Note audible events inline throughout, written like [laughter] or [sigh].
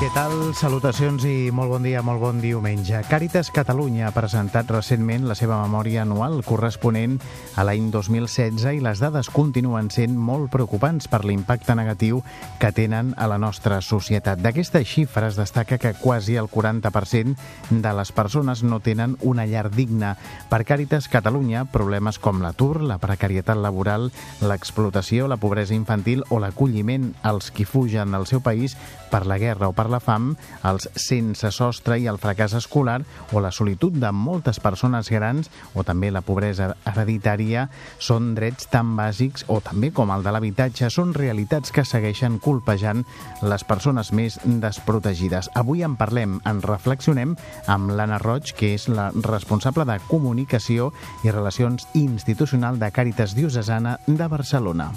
Què tal? Salutacions i molt bon dia, molt bon diumenge. Càritas Catalunya ha presentat recentment la seva memòria anual corresponent a l'any 2016 i les dades continuen sent molt preocupants per l'impacte negatiu que tenen a la nostra societat. D'aquestes xifres destaca que quasi el 40% de les persones no tenen una llar digna. Per Càritas Catalunya, problemes com l'atur, la precarietat laboral, l'explotació, la pobresa infantil o l'acolliment als qui fugen del seu país per la guerra o per la fam, els sense sostre i el fracàs escolar o la solitud de moltes persones grans o també la pobresa hereditària són drets tan bàsics o també com el de l'habitatge són realitats que segueixen colpejant les persones més desprotegides. Avui en parlem, en reflexionem amb l'Anna Roig, que és la responsable de comunicació i relacions institucional de Càritas Diocesana de Barcelona.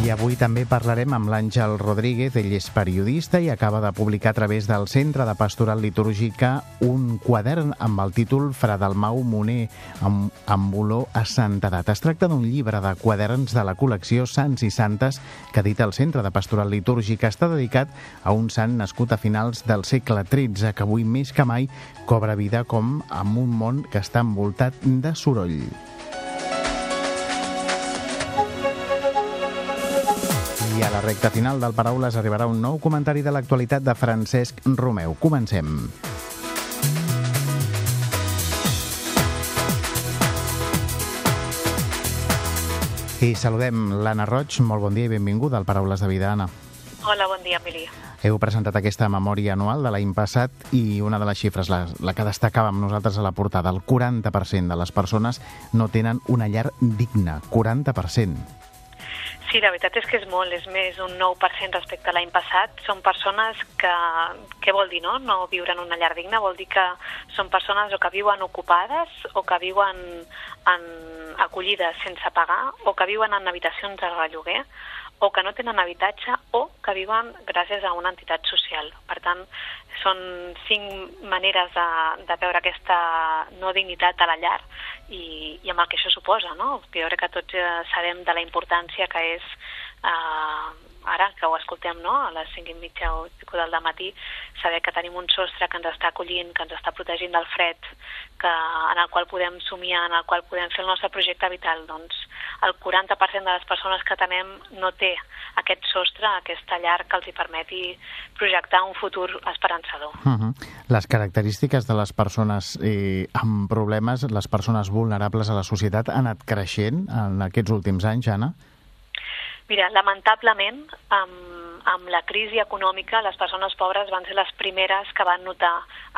I avui també parlarem amb l'Àngel Rodríguez, ell és periodista i acaba de publicar a través del Centre de Pastoral Litúrgica un quadern amb el títol Fra Dalmau Moner, amb, amb olor a santedat. Es tracta d'un llibre de quaderns de la col·lecció Sants i Santes que edita el Centre de Pastoral Litúrgica. Està dedicat a un sant nascut a finals del segle XIII, que avui més que mai cobra vida com amb un món que està envoltat de soroll. I a la recta final del Paraules arribarà un nou comentari de l'actualitat de Francesc Romeu. Comencem. I saludem l'Anna Roig. Molt bon dia i benvinguda al Paraules de Vida, Anna. Hola, bon dia, Emili. Heu presentat aquesta memòria anual de l'any passat i una de les xifres, la, la que destacàvem nosaltres a la portada, el 40% de les persones no tenen una llar digna. 40%. Sí, la veritat és que és molt, és més un 9% respecte a l'any passat. Són persones que, què vol dir, no? No viure en una llar digna vol dir que són persones o que viuen ocupades o que viuen en acollides sense pagar o que viuen en habitacions de relloguer o que no tenen habitatge o que viuen gràcies a una entitat social. Per tant, són cinc maneres de, de veure aquesta no dignitat a la llar i, i amb el que això suposa, no? Jo crec que tots eh, sabem de la importància que és eh, ara que ho escoltem no? a les 5 i mitja o del matí, saber que tenim un sostre que ens està acollint, que ens està protegint del fred, que, en el qual podem somiar, en el qual podem fer el nostre projecte vital, doncs el 40% de les persones que tenem no té aquest sostre, aquesta llar que els hi permeti projectar un futur esperançador. Uh -huh. Les característiques de les persones eh, amb problemes, les persones vulnerables a la societat, han anat creixent en aquests últims anys, Anna? Mira, lamentablement, amb, amb la crisi econòmica, les persones pobres van ser les primeres que van notar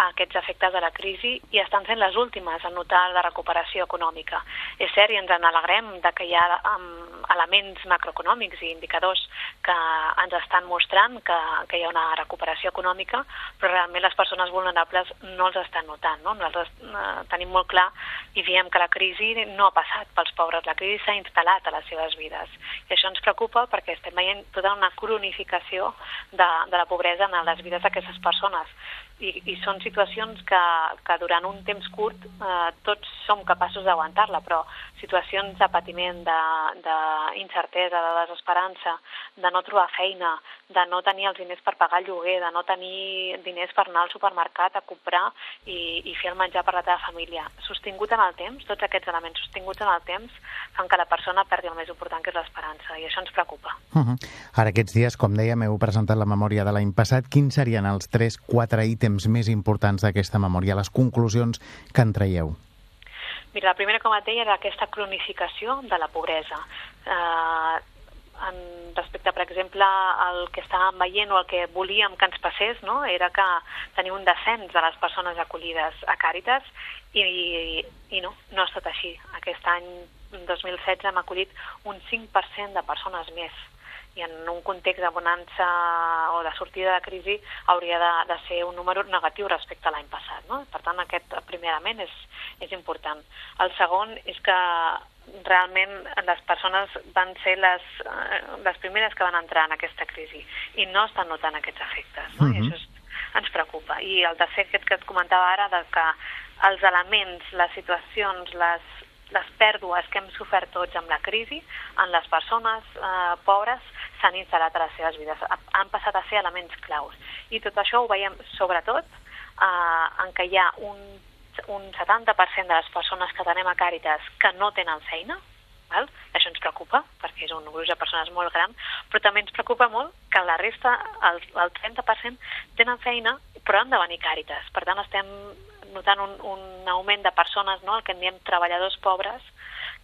aquests efectes de la crisi i estan sent les últimes a notar la recuperació econòmica. És cert i ens en alegrem de que hi ha um, elements macroeconòmics i indicadors que ens estan mostrant que, que hi ha una recuperació econòmica, però realment les persones vulnerables no els estan notant. No? Nosaltres uh, tenim molt clar i diem que la crisi no ha passat pels pobres, la crisi s'ha instal·lat a les seves vides. I això ens preocupa perquè estem veient tota una cronificació de, de la pobresa en les vides d'aquestes persones i, i són situacions que, que durant un temps curt eh, tots som capaços d'aguantar-la, però situacions de patiment, d'incertesa, de, de desesperança, de no trobar feina, de no tenir els diners per pagar el lloguer, de no tenir diners per anar al supermercat a comprar i, i fer el menjar per la teva família. Sostingut en el temps, tots aquests elements sostinguts en el temps fan que la persona perdi el més important, que és l'esperança, i això ens preocupa. Uh -huh. Ara, aquests dies, com dèiem, heu presentat la memòria de l'any passat. Quins serien els 3-4 ítems més importants d'aquesta memòria, les conclusions que en traieu? Mira, la primera, com et deia, era aquesta cronificació de la pobresa. Eh, en respecte, per exemple, al que estàvem veient o el que volíem que ens passés, no? era que tenia un descens de les persones acollides a Càritas i, i, i no, no ha estat així. Aquest any 2016 hem acollit un 5% de persones més i en un context de bonança o de sortida de crisi hauria de, de ser un número negatiu respecte a l'any passat. No? Per tant, aquest primer element és, és important. El segon és que realment les persones van ser les, eh, les primeres que van entrar en aquesta crisi i no estan notant aquests efectes, no? Uh -huh. I mhm. això és, ens preocupa. I el tercer que et comentava ara, de que els elements, les situacions, les, les pèrdues que hem sofert tots amb la crisi, en les persones eh, pobres, s'han instal·lat a les seves vides, han passat a ser elements claus. I tot això ho veiem sobretot eh, en què hi ha un un 70% de les persones que tenem a Càritas que no tenen feina, val? això ens preocupa, perquè és un gruix de persones molt gran, però també ens preocupa molt que la resta, el, el 30%, tenen feina, però han de venir Càritas. Per tant, estem notant un, un augment de persones, no? el que en diem treballadors pobres,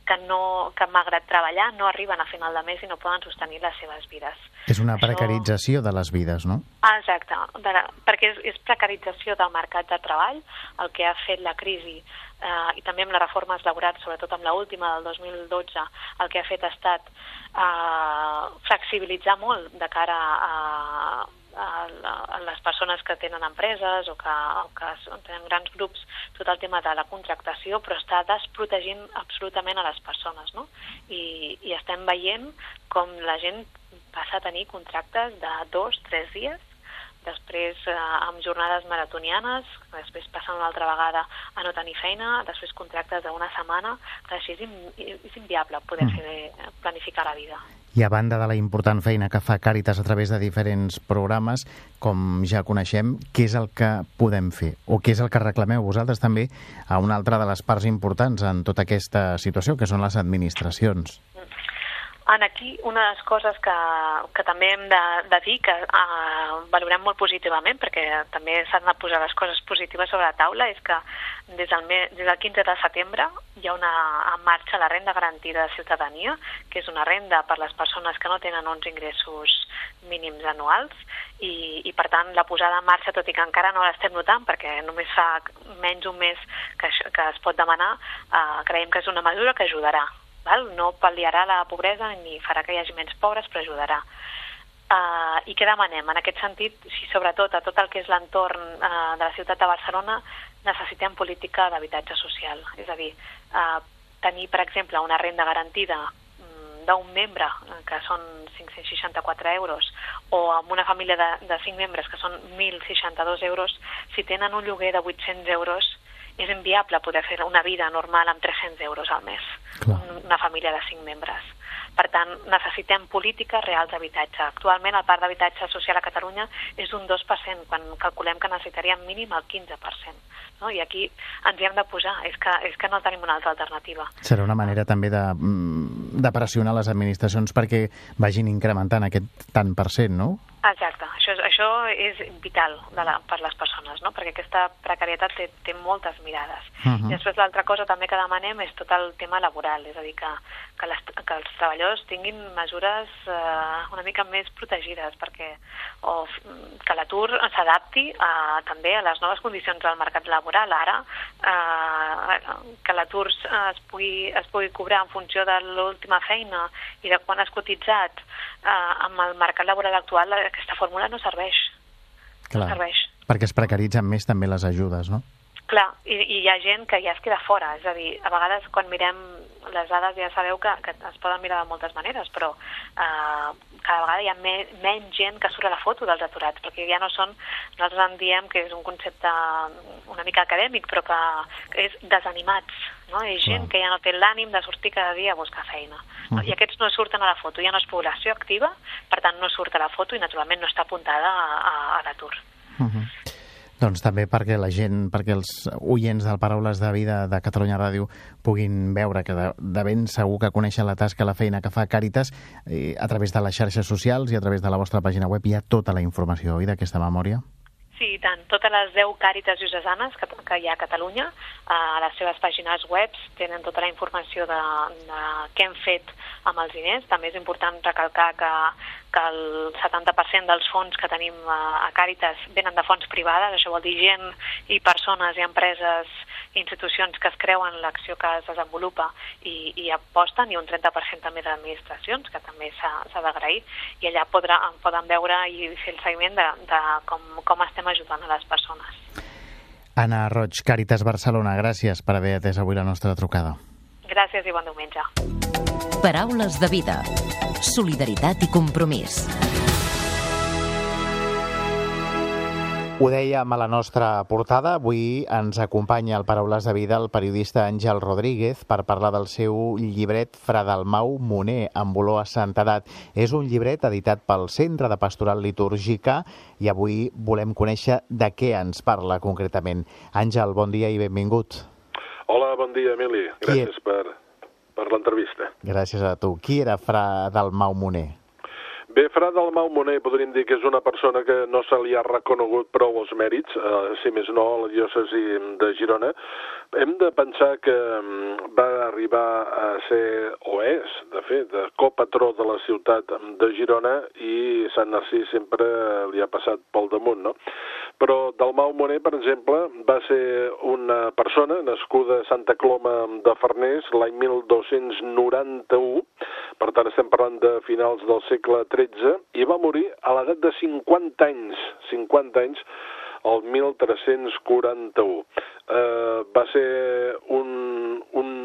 que, no, que malgrat treballar no arriben a final de mes i no poden sostenir les seves vides. És una precarització Això... de les vides, no? Ah, exacte, de la... perquè és, és precarització del mercat de treball, el que ha fet la crisi eh, i també amb les reformes laborals, sobretot amb l'última del 2012, el que ha fet ha estat eh, flexibilitzar molt de cara a, a, les persones que tenen empreses o que, o que tenen grans grups tot el tema de la contractació, però està desprotegint absolutament a les persones, no? I, i estem veient com la gent passa a tenir contractes de dos, tres dies, després eh, amb jornades maratonianes, després passant una altra vegada a no tenir feina, després contractes d'una setmana, així és, in, és inviable poder mm. fer, planificar la vida. I a banda de la important feina que fa Càritas a través de diferents programes, com ja coneixem, què és el que podem fer? O què és el que reclameu vosaltres també a una altra de les parts importants en tota aquesta situació, que són les administracions? En aquí, una de les coses que, que també hem de, de dir, que uh, valorem molt positivament, perquè també s'han de posar les coses positives sobre la taula, és que des del, me, des del 15 de setembre hi ha una, en marxa la renda garantida de ciutadania, que és una renda per les persones que no tenen uns ingressos mínims anuals, i, i per tant la posada en marxa, tot i que encara no l'estem notant, perquè només fa menys un mes que, que es pot demanar, uh, creiem que és una mesura que ajudarà val? no pal·liarà la pobresa ni farà que hi hagi menys pobres, però ajudarà. Uh, I què demanem? En aquest sentit, si sobretot a tot el que és l'entorn uh, de la ciutat de Barcelona necessitem política d'habitatge social. És a dir, uh, tenir, per exemple, una renda garantida mm, d'un membre, que són 564 euros, o amb una família de, de 5 membres, que són 1.062 euros, si tenen un lloguer de 800 euros, és inviable poder fer una vida normal amb 300 euros al mes, Clar. una família de 5 membres. Per tant, necessitem polítiques reals d'habitatge. Actualment el parc d'habitatge social a Catalunya és un 2%, quan calculem que necessitaríem mínim el 15%. No? I aquí ens hi hem de posar, és que, és que no tenim una altra alternativa. Serà una manera també de, mm, de pressionar les administracions perquè vagin incrementant aquest tant per cent, no? Exacte, això, això és vital de la, per les persones, no? perquè aquesta precarietat té, té moltes mirades. Uh -huh. I després l'altra cosa també que demanem és tot el tema laboral, és a dir, que, que, les, que els treballadors tinguin mesures eh, una mica més protegides, perquè o, que l'atur s'adapti també a les noves condicions del mercat laboral. Ara, eh, que l'atur es, pugui, es pugui cobrar en funció de l'última feina i de quan has cotitzat eh, amb el mercat laboral actual aquesta fórmula no serveix. Clar, no serveix. perquè es precaritzen més també les ajudes, no? Clar, i, i hi ha gent que ja es queda fora, és a dir, a vegades quan mirem les dades ja sabeu que, que es poden mirar de moltes maneres, però eh, cada vegada hi ha me, menys gent que surt a la foto dels aturats, perquè ja no són, nosaltres en diem que és un concepte una mica acadèmic, però que, que és desanimats, no? És gent que ja no té l'ànim de sortir cada dia a buscar feina. Uh -huh. I aquests no surten a la foto, ja no és població activa, per tant no surt a la foto i naturalment no està apuntada a, a, a l'atur. Uh -huh. Doncs també perquè la gent, perquè els oients del Paraules de Vida de Catalunya Ràdio puguin veure que de, de ben segur que coneixen la tasca, la feina que fa Càritas eh, a través de les xarxes socials i a través de la vostra pàgina web hi ha tota la informació, oi, d'aquesta memòria? Sí, i tant. Totes les 10 càritas diocesanes que, que hi ha a Catalunya, eh, a les seves pàgines web tenen tota la informació de, de què hem fet amb els diners. També és important recalcar que, que el 70% dels fons que tenim a, a Càritas venen de fons privades, això vol dir gent i persones i empreses institucions que es creuen l'acció que es desenvolupa i, i aposten, i un 30% també d'administracions, que també s'ha d'agrair, i allà podrà, poden veure i fer el seguiment de, de com, com estem ajudant a les persones. Anna Roig, Càritas Barcelona, gràcies per haver atès avui la nostra trucada. Gràcies i bon diumenge. Paraules de vida. Solidaritat i compromís. Ho dèiem a la nostra portada, avui ens acompanya al Paraules de Vida el periodista Àngel Rodríguez per parlar del seu llibret Fradalmau Moner, amb olor a santedat. És un llibret editat pel Centre de Pastoral Litúrgica i avui volem conèixer de què ens parla concretament. Àngel, bon dia i benvingut. Hola, bon dia, Emili. Gràcies per, per l'entrevista. Gràcies a tu. Qui era Fra Dalmau Moner? Bé, Fra Dalmau Moner podríem dir que és una persona que no se li ha reconegut prou els mèrits, eh, si més no, a la diòcesi de Girona. Hem de pensar que mm, va arribar a ser, o és, de fet, de copatró de la ciutat de Girona i Sant Narcís sempre li ha passat pel damunt, no? Però Dalmau Moner, per exemple, va ser una persona nascuda a Santa Cloma de Farners l'any 1291, per tant estem parlant de finals del segle XIII, i va morir a l'edat de 50 anys, 50 anys, el 1341. Eh, va ser un,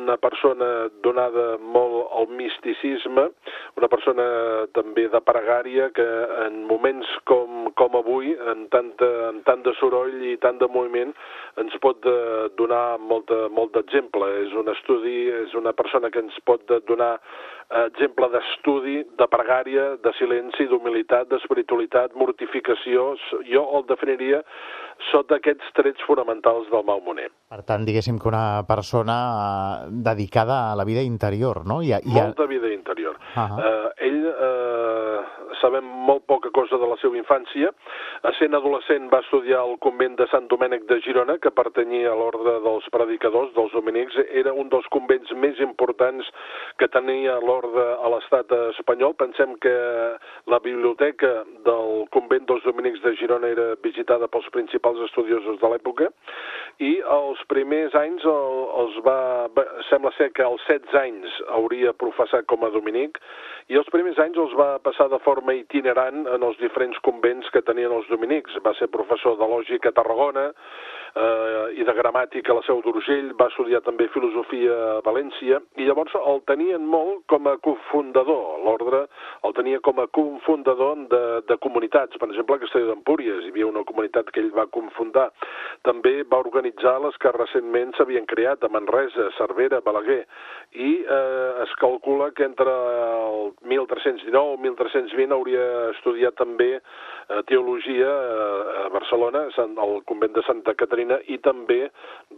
una persona donada molt al misticisme, una persona també de pregària que en moments com, com avui, en, tanta, en tant de soroll i tant de moviment, ens pot donar molt d'exemple. De, és un estudi, és una persona que ens pot donar exemple d'estudi, de pregària, de silenci, d'humilitat, d'espiritualitat, mortificació. Jo el definiria sota aquests trets fonamentals del Mau Moner. Per tant, diguéssim que una persona eh, dedicada a la vida interior, no? I a, i a... Molta vida interior. Uh -huh. uh, ell uh, sabem molt poca cosa de la seva infància. Sent adolescent va estudiar al convent de Sant Domènec de Girona, que pertanyia a l'ordre dels predicadors, dels dominics. Era un dels convents més importants que tenia l'ordre a l'estat espanyol. Pensem que la biblioteca del convent dels dominics de Girona era visitada pels principals estudiosos de l'època i els primers anys el, els va... Sembla ser que als 16 anys hauria professat com a dominic i els primers anys els va passar de forma itinerant en els diferents convents que tenien els dominics. Va ser professor de lògica a Tarragona eh, i de gramàtica a la Seu d'Urgell, va estudiar també filosofia a València i llavors el tenien molt com a cofundador, l'ordre el tenia com a cofundador de, de comunitats. Per exemple, a Castelló d'Empúries hi havia una comunitat que ell va confundar. També va organitzar les que recentment s'havien creat a Manresa, Cervera, Balaguer i eh, es calcula que entre el 1319 i 1320 hauria estudiat també eh, teologia eh, a Barcelona, al convent de Santa Caterina, i també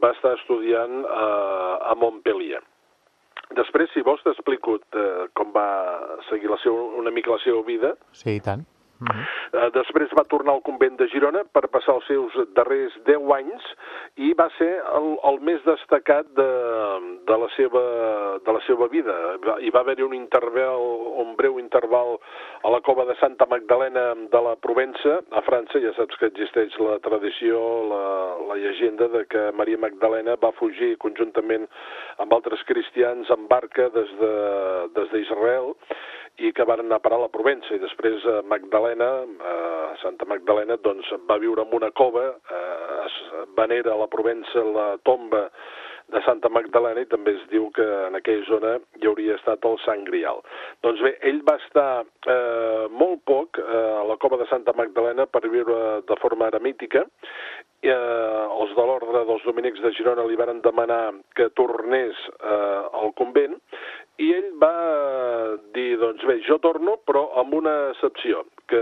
va estar estudiant eh, a Montpellier. Després, si vols, t'explico com va seguir la seva, una mica la seva vida. Sí, i tant. Uh -huh. Després va tornar al convent de Girona per passar els seus darrers 10 anys i va ser el, el més destacat de, de, la seva, de la seva vida. Hi va haver-hi un interval, un breu interval a la cova de Santa Magdalena de la Provença, a França, ja saps que existeix la tradició, la, la llegenda de que Maria Magdalena va fugir conjuntament amb altres cristians en barca des d'Israel de, des i que van anar a parar a la Provença i després a Magdalena, a Santa Magdalena, doncs va viure en una cova, eh, es venera a la Provença la tomba de Santa Magdalena i també es diu que en aquella zona hi hauria estat el Sant Grial. Doncs bé, ell va estar eh, molt poc eh, a la cova de Santa Magdalena per viure de forma eremítica eh, els de l'ordre dels dominics de Girona li varen demanar que tornés eh, al convent i ell va dir, doncs bé, jo torno, però amb una excepció, que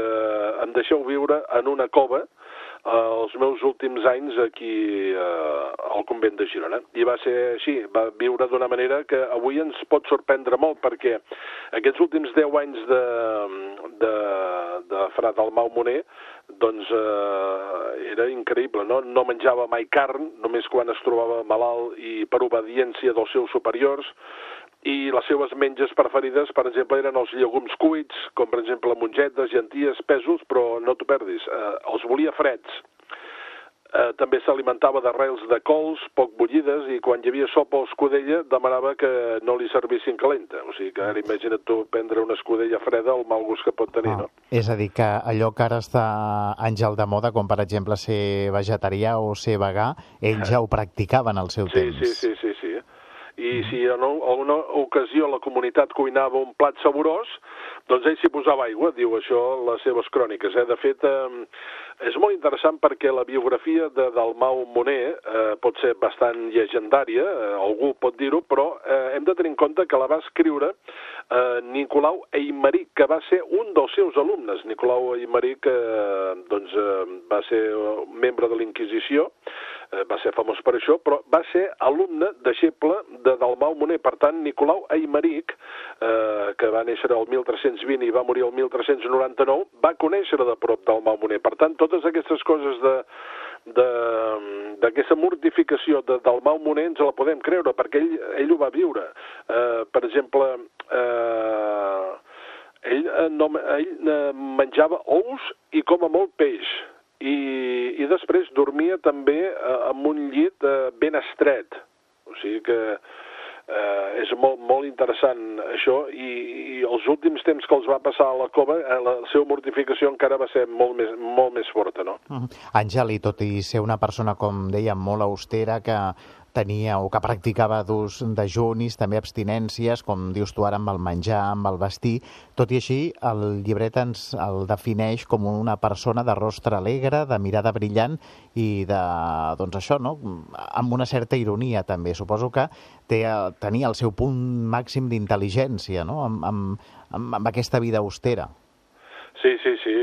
em deixeu viure en una cova eh, els meus últims anys aquí eh, al convent de Girona. I va ser així, va viure d'una manera que avui ens pot sorprendre molt, perquè aquests últims 10 anys de, de, de Fra Dalmau Moner doncs eh, era increïble, no? no menjava mai carn, només quan es trobava malalt i per obediència dels seus superiors, i les seves menges preferides, per exemple, eren els llegums cuits, com per exemple mongetes, genties, pèsols, però no t'ho perdis, eh, els volia freds. Eh, també s'alimentava d'arrels de cols poc bullides i quan hi havia sopa o escudella demanava que no li servissin calenta. O sigui que ara imagina't tu prendre una escudella freda, el mal gust que pot tenir, ah, no? És a dir, que allò que ara està àngel de moda, com per exemple ser vegetarià o ser vegà, ells [laughs] ja ho practicaven al seu sí, temps. Sí, sí, sí, sí. I si en alguna ocasió la comunitat cuinava un plat saborós, doncs ell s'hi posava aigua, diu això les seves cròniques. Eh? De fet, eh, és molt interessant perquè la biografia de Dalmau Moner eh, pot ser bastant llegendària, eh, algú pot dir-ho, però eh, hem de tenir en compte que la va escriure eh, Nicolau Eimeric, que va ser un dels seus alumnes. Nicolau Eimeric eh, doncs, eh, va ser membre de l'Inquisició, eh, va ser famós per això, però va ser alumne, deixeble de Dalmau Moner. Per tant, Nicolau Aymeric, eh, que va néixer el 1320 i va morir el 1399, va conèixer de prop Dalmau Moner. Per tant, totes aquestes coses de d'aquesta mortificació de, del Mau Moner ens la podem creure, perquè ell, ell ho va viure. Eh, per exemple, eh, ell, eh, no, ell eh, menjava ous i com a molt peix i, i després dormia també eh, amb un llit eh, ben estret. O sigui que eh, és molt, molt interessant això i, i els últims temps que els va passar a la cova, eh, la seva mortificació encara va ser molt més, molt més forta, no? Uh -huh. Àngel, i tot i ser una persona, com deia, molt austera, que tenia o que practicava d'ús dejunis, també abstinències, com dius tu ara amb el menjar, amb el vestir. Tot i així, el llibret ens el defineix com una persona de rostre alegre, de mirada brillant i de, doncs això, no? amb una certa ironia també. Suposo que té, tenia el seu punt màxim d'intel·ligència no? amb, amb, amb, amb aquesta vida austera. Sí, sí, sí,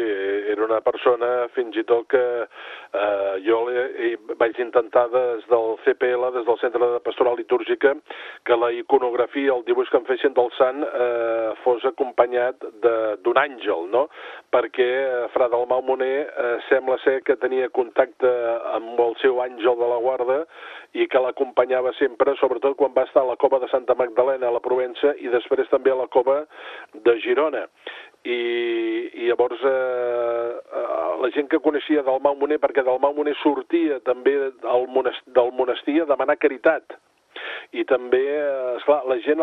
era una persona fins i tot que eh, jo vaig intentar des del CPL, des del Centre de Pastoral Litúrgica, que la iconografia, el dibuix que em fessin del sant eh, fos acompanyat d'un àngel, no? Perquè eh, Fra Dalmau Moner eh, sembla ser que tenia contacte amb el seu àngel de la guarda i que l'acompanyava sempre, sobretot quan va estar a la cova de Santa Magdalena a la Provença i després també a la cova de Girona i, i llavors eh, eh, la gent que coneixia del Mau Moner, perquè del Mau Moner sortia també del monestir, del monestir a demanar caritat, i també, eh, esclar, la gent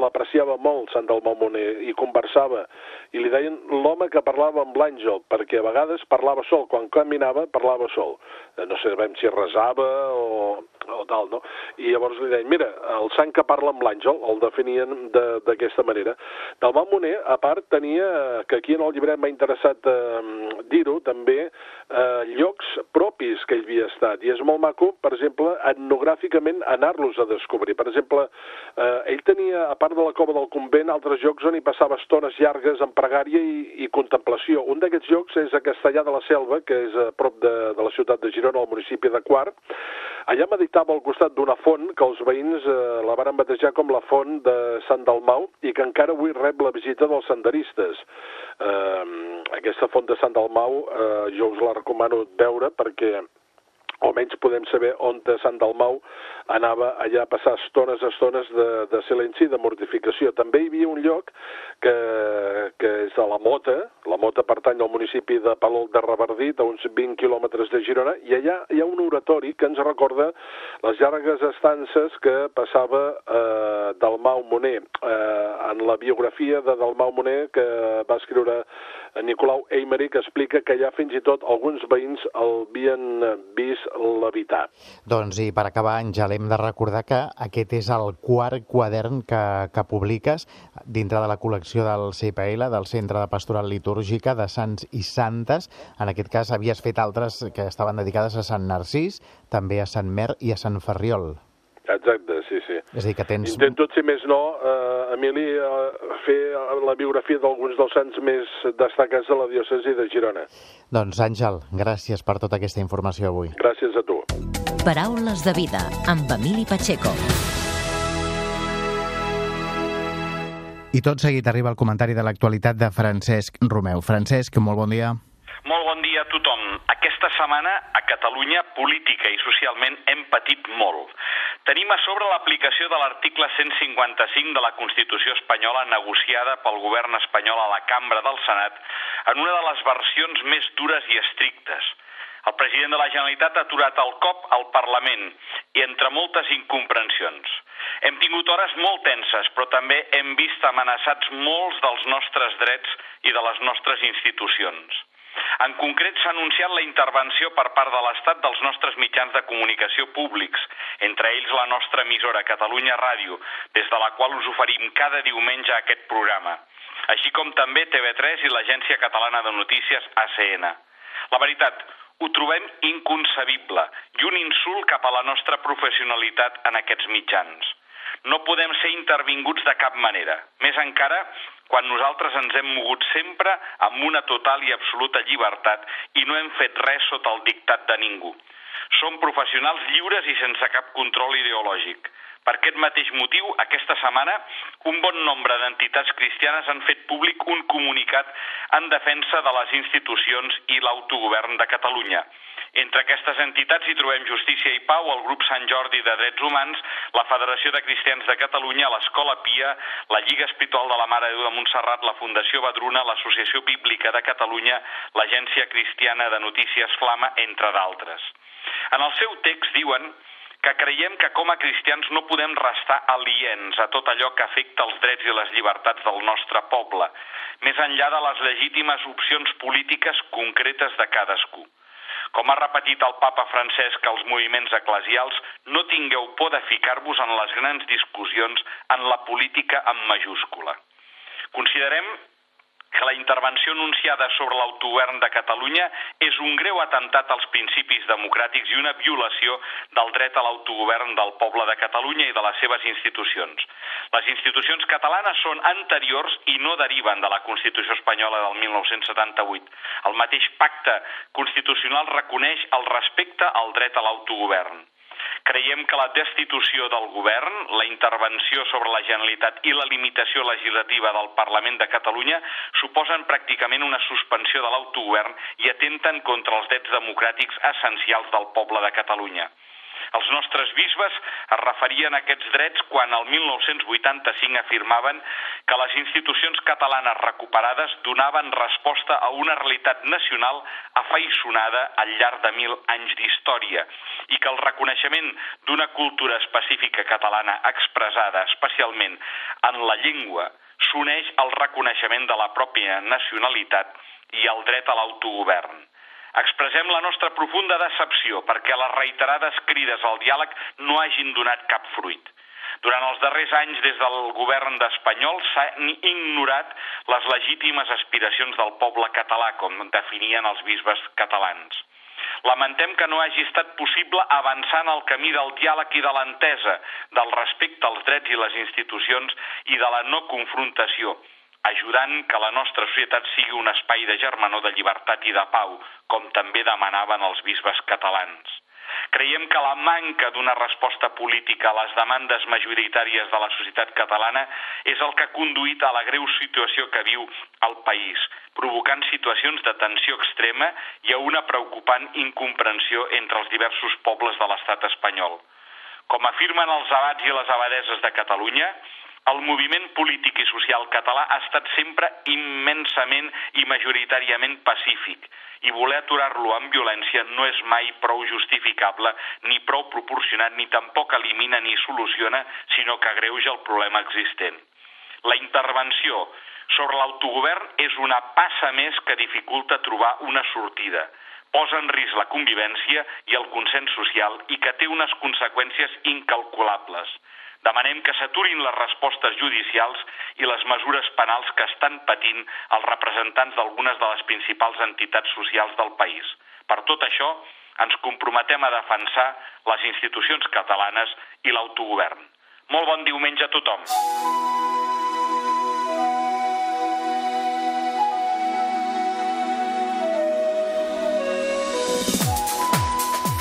l'apreciava molt, Sant Dalmau Moner, i conversava, i li deien l'home que parlava amb l'àngel, perquè a vegades parlava sol, quan caminava parlava sol. Eh, no sabem si resava o, o tal, no? I llavors li deien, mira, el sant que parla amb l'àngel, el definien d'aquesta de, manera. Dalmau Moner, a part, tenia, que aquí en el llibre m'ha interessat eh, dir-ho, també, eh, llocs propis que ell havia estat, i és molt maco, per exemple, etnogràficament anar-los a descobrir. Per exemple, eh, ell tenia, a part de la cova del convent, altres llocs on hi passava estones llargues en pregària i, i contemplació. Un d'aquests llocs és a Castellà de la Selva, que és a prop de, de la ciutat de Girona, al municipi de Quart. Allà meditava al costat d'una font que els veïns eh, la van batejar com la font de Sant Dalmau i que encara avui rep la visita dels senderistes. Eh, aquesta font de Sant Dalmau eh, jo us la recomano veure perquè almenys podem saber on de Sant Dalmau anava allà a passar estones, estones de, de silenci i de mortificació. També hi havia un lloc que, que és a la Mota, Mota pertany al municipi de Palol de Revardit, a uns 20 quilòmetres de Girona, i allà hi ha un oratori que ens recorda les llargues estances que passava eh, Dalmau Moner. Eh, en la biografia de Dalmau Moner que va escriure Nicolau Eimeric explica que ja fins i tot alguns veïns el havien vist levitar. Doncs i per acabar, Àngel, hem de recordar que aquest és el quart quadern que, que publiques dintre de la col·lecció del CPL, del Centre de Pastoral Litúrgica de Sants i Santes. En aquest cas havies fet altres que estaven dedicades a Sant Narcís, també a Sant Mer i a Sant Ferriol. Exacte, sí, sí. És a dir, que tens... Intento, si més no, eh, Emili, eh, fer la biografia d'alguns dels sants més destacats de la diòcesi de Girona. Doncs, Àngel, gràcies per tota aquesta informació avui. Gràcies a tu. Paraules de vida, amb Emili Pacheco. I tot seguit arriba el comentari de l'actualitat de Francesc Romeu. Francesc, molt bon dia. Molt bon dia a tothom. Aquesta setmana a Catalunya, política i socialment, hem patit molt. Tenim a sobre l'aplicació de l'article 155 de la Constitució espanyola negociada pel govern espanyol a la Cambra del Senat en una de les versions més dures i estrictes. El president de la Generalitat ha aturat el cop al Parlament i entre moltes incomprensions. Hem tingut hores molt tenses, però també hem vist amenaçats molts dels nostres drets i de les nostres institucions. En concret, s'ha anunciat la intervenció per part de l'Estat dels nostres mitjans de comunicació públics, entre ells la nostra emissora Catalunya Ràdio, des de la qual us oferim cada diumenge aquest programa, així com també TV3 i l'Agència Catalana de Notícies ACN. La veritat, ho trobem inconcebible i un insult cap a la nostra professionalitat en aquests mitjans. No podem ser intervinguts de cap manera. Més encara, quan nosaltres ens hem mogut sempre amb una total i absoluta llibertat i no hem fet res sota el dictat de ningú. Som professionals lliures i sense cap control ideològic. Per aquest mateix motiu, aquesta setmana, un bon nombre d'entitats cristianes han fet públic un comunicat en defensa de les institucions i l'autogovern de Catalunya. Entre aquestes entitats hi trobem Justícia i Pau, el grup Sant Jordi de Drets Humans, la Federació de Cristians de Catalunya, l'Escola Pia, la Lliga Espiritual de la Mare de Déu de Montserrat, la Fundació Badruna, l'Associació Bíblica de Catalunya, l'Agència Cristiana de Notícies Flama, entre d'altres. En el seu text diuen que creiem que com a cristians no podem restar aliens a tot allò que afecta els drets i les llibertats del nostre poble, més enllà de les legítimes opcions polítiques concretes de cadascú. Com ha repetit el papa Francesc als moviments eclesials, no tingueu por de ficar-vos en les grans discussions en la política amb majúscula. Considerem que la intervenció anunciada sobre l'autogovern de Catalunya és un greu atemptat als principis democràtics i una violació del dret a l'autogovern del poble de Catalunya i de les seves institucions. Les institucions catalanes són anteriors i no deriven de la Constitució espanyola del 1978. El mateix pacte constitucional reconeix el respecte al dret a l'autogovern. Creiem que la destitució del govern, la intervenció sobre la Generalitat i la limitació legislativa del Parlament de Catalunya suposen pràcticament una suspensió de l'autogovern i atenten contra els drets democràtics essencials del poble de Catalunya. Els nostres bisbes es referien a aquests drets quan el 1985 afirmaven que les institucions catalanes recuperades donaven resposta a una realitat nacional afaiçonada al llarg de mil anys d'història i que el reconeixement d'una cultura específica catalana expressada especialment en la llengua s'uneix al reconeixement de la pròpia nacionalitat i al dret a l'autogovern. Expressem la nostra profunda decepció perquè les reiterades crides al diàleg no hagin donat cap fruit. Durant els darrers anys, des del govern d'Espanyol, s'han ignorat les legítimes aspiracions del poble català, com definien els bisbes catalans. Lamentem que no hagi estat possible avançar en el camí del diàleg i de l'entesa, del respecte als drets i les institucions i de la no confrontació, ajudant que la nostra societat sigui un espai de germanor, de llibertat i de pau, com també demanaven els bisbes catalans. Creiem que la manca d'una resposta política a les demandes majoritàries de la societat catalana és el que ha conduït a la greu situació que viu el país, provocant situacions de tensió extrema i a una preocupant incomprensió entre els diversos pobles de l'estat espanyol. Com afirmen els abats i les abadeses de Catalunya, el moviment polític i social català ha estat sempre immensament i majoritàriament pacífic i voler aturar-lo amb violència no és mai prou justificable ni prou proporcionat ni tampoc elimina ni soluciona, sinó que agreuja el problema existent. La intervenció sobre l'autogovern és una passa més que dificulta trobar una sortida posa en risc la convivència i el consens social i que té unes conseqüències incalculables. Demanem que s'aturin les respostes judicials i les mesures penals que estan patint els representants d'algunes de les principals entitats socials del país. Per tot això, ens comprometem a defensar les institucions catalanes i l'autogovern. Molt bon diumenge a tothom.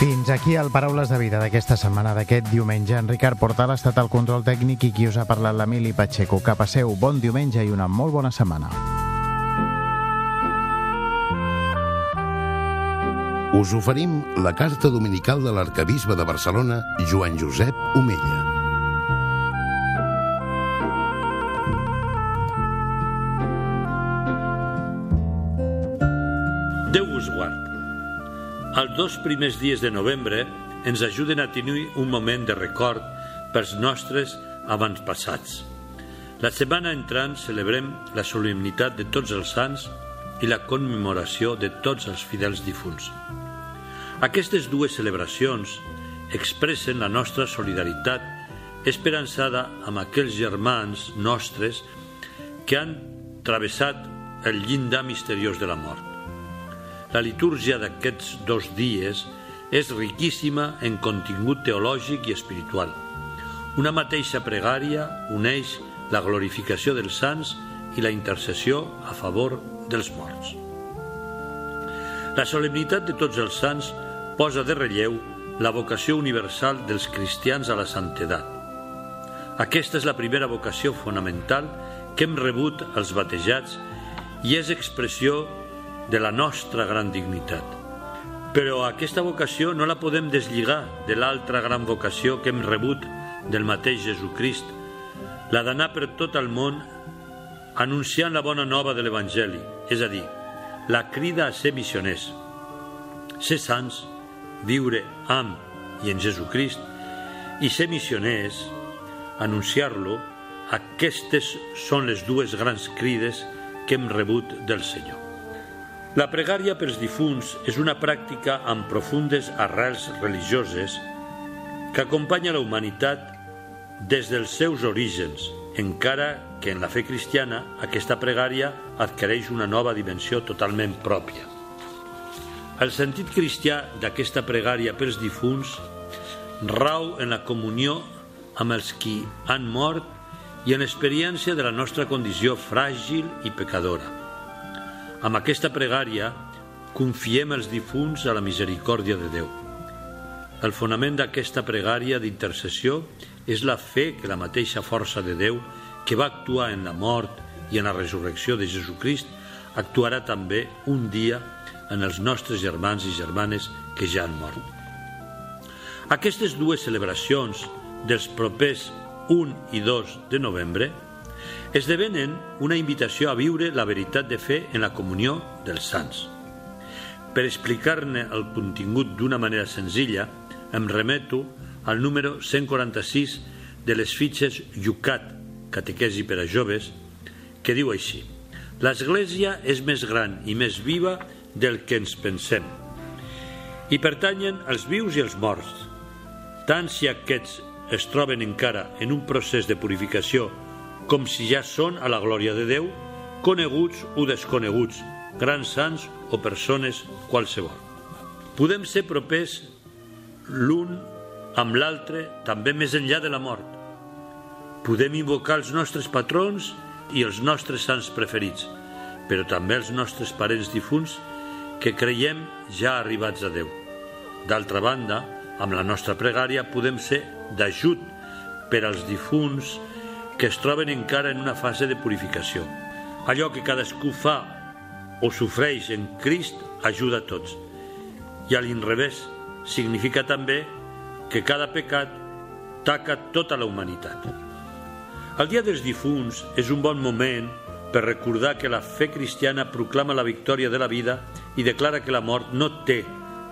Fins aquí el Paraules de Vida d'aquesta setmana, d'aquest diumenge. En Ricard Portal ha estat el control tècnic i qui us ha parlat l'Emili Pacheco. Que passeu bon diumenge i una molt bona setmana. Us oferim la carta dominical de l'arcabisbe de Barcelona, Joan Josep Omella. Els dos primers dies de novembre ens ajuden a tenir un moment de record pels nostres avantpassats. La setmana entrant celebrem la solemnitat de tots els sants i la commemoració de tots els fidels difunts. Aquestes dues celebracions expressen la nostra solidaritat esperançada amb aquells germans nostres que han travessat el llindar misteriós de la mort. La litúrgia d'aquests dos dies és riquíssima en contingut teològic i espiritual. Una mateixa pregària uneix la glorificació dels sants i la intercessió a favor dels morts. La solemnitat de tots els sants posa de relleu la vocació universal dels cristians a la santedat. Aquesta és la primera vocació fonamental que hem rebut els batejats i és expressió de la nostra gran dignitat. Però aquesta vocació no la podem deslligar de l'altra gran vocació que hem rebut del mateix Jesucrist, la d'anar per tot el món anunciant la bona nova de l'Evangeli, és a dir, la crida a ser missioners, ser sants, viure amb i en Jesucrist i ser missioners, anunciar-lo, aquestes són les dues grans crides que hem rebut del Senyor. La pregària pels difunts és una pràctica amb profundes arrels religioses que acompanya la humanitat des dels seus orígens, encara que en la fe cristiana aquesta pregària adquireix una nova dimensió totalment pròpia. El sentit cristià d'aquesta pregària pels difunts rau en la comunió amb els qui han mort i en l'experiència de la nostra condició fràgil i pecadora. Amb aquesta pregària confiem els difunts a la misericòrdia de Déu. El fonament d'aquesta pregària d'intercessió és la fe que la mateixa força de Déu que va actuar en la mort i en la resurrecció de Jesucrist actuarà també un dia en els nostres germans i germanes que ja han mort. Aquestes dues celebracions dels propers 1 i 2 de novembre esdevenen una invitació a viure la veritat de fe en la comunió dels sants. Per explicar-ne el contingut d'una manera senzilla, em remeto al número 146 de les fitxes Yucat, catequesi per a joves, que diu així L'Església és més gran i més viva del que ens pensem. Hi pertanyen els vius i els morts, tant si aquests es troben encara en un procés de purificació com si ja són a la glòria de Déu, coneguts o desconeguts, grans sants o persones qualsevol. Podem ser propers l'un amb l'altre també més enllà de la mort. Podem invocar els nostres patrons i els nostres sants preferits, però també els nostres parents difunts que creiem ja arribats a Déu. D'altra banda, amb la nostra pregària podem ser d'ajut per als difunts que es troben encara en una fase de purificació. Allò que cadascú fa o sofreix en Crist ajuda a tots. I a l'inrevés significa també que cada pecat taca tota la humanitat. El Dia dels Difunts és un bon moment per recordar que la fe cristiana proclama la victòria de la vida i declara que la mort no té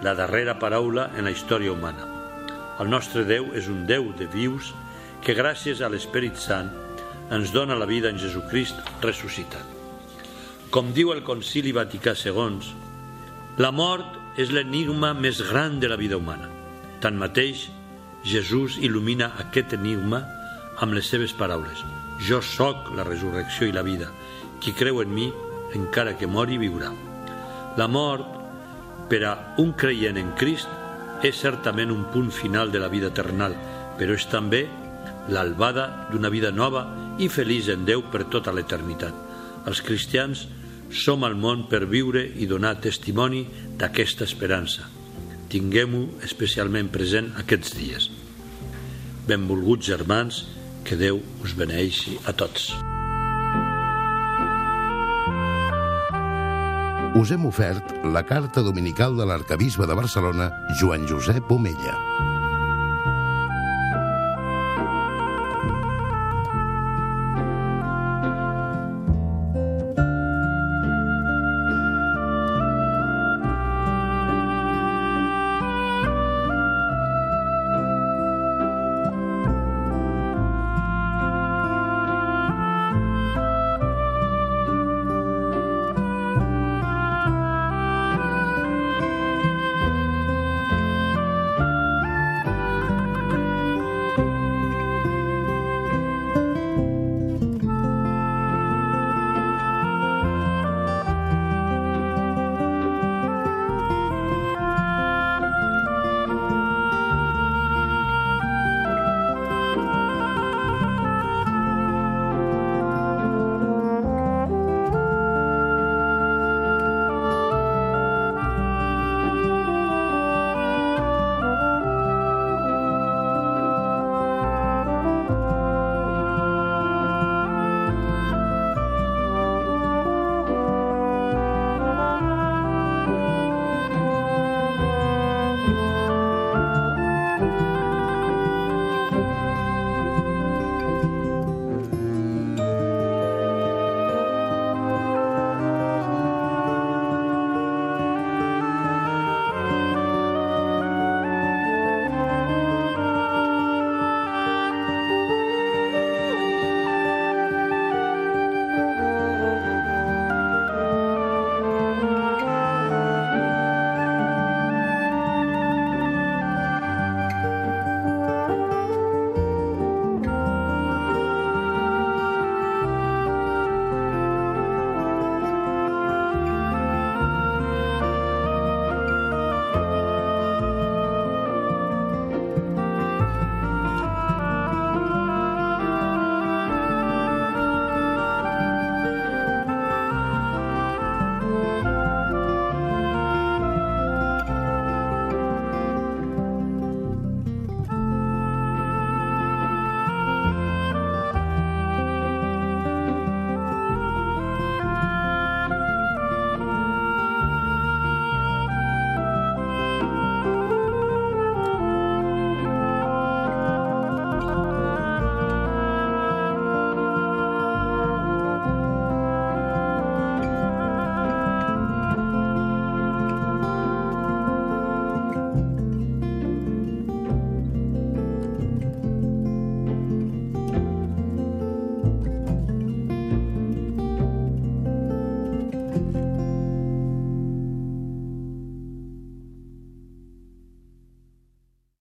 la darrera paraula en la història humana. El nostre Déu és un Déu de vius que gràcies a l'Esperit Sant ens dona la vida en Jesucrist ressuscitat. Com diu el Concili Vaticà II, la mort és l'enigma més gran de la vida humana. Tanmateix, Jesús il·lumina aquest enigma amb les seves paraules. Jo sóc la resurrecció i la vida. Qui creu en mi, encara que mori, viurà. La mort, per a un creient en Crist, és certament un punt final de la vida eternal, però és també l'albada d'una vida nova i feliç en Déu per tota l'eternitat. Els cristians som al món per viure i donar testimoni d'aquesta esperança. Tinguem-ho especialment present aquests dies. Benvolguts germans, que Déu us beneixi a tots. us hem ofert la carta dominical de l'arcabisbe de Barcelona, Joan Josep Omella.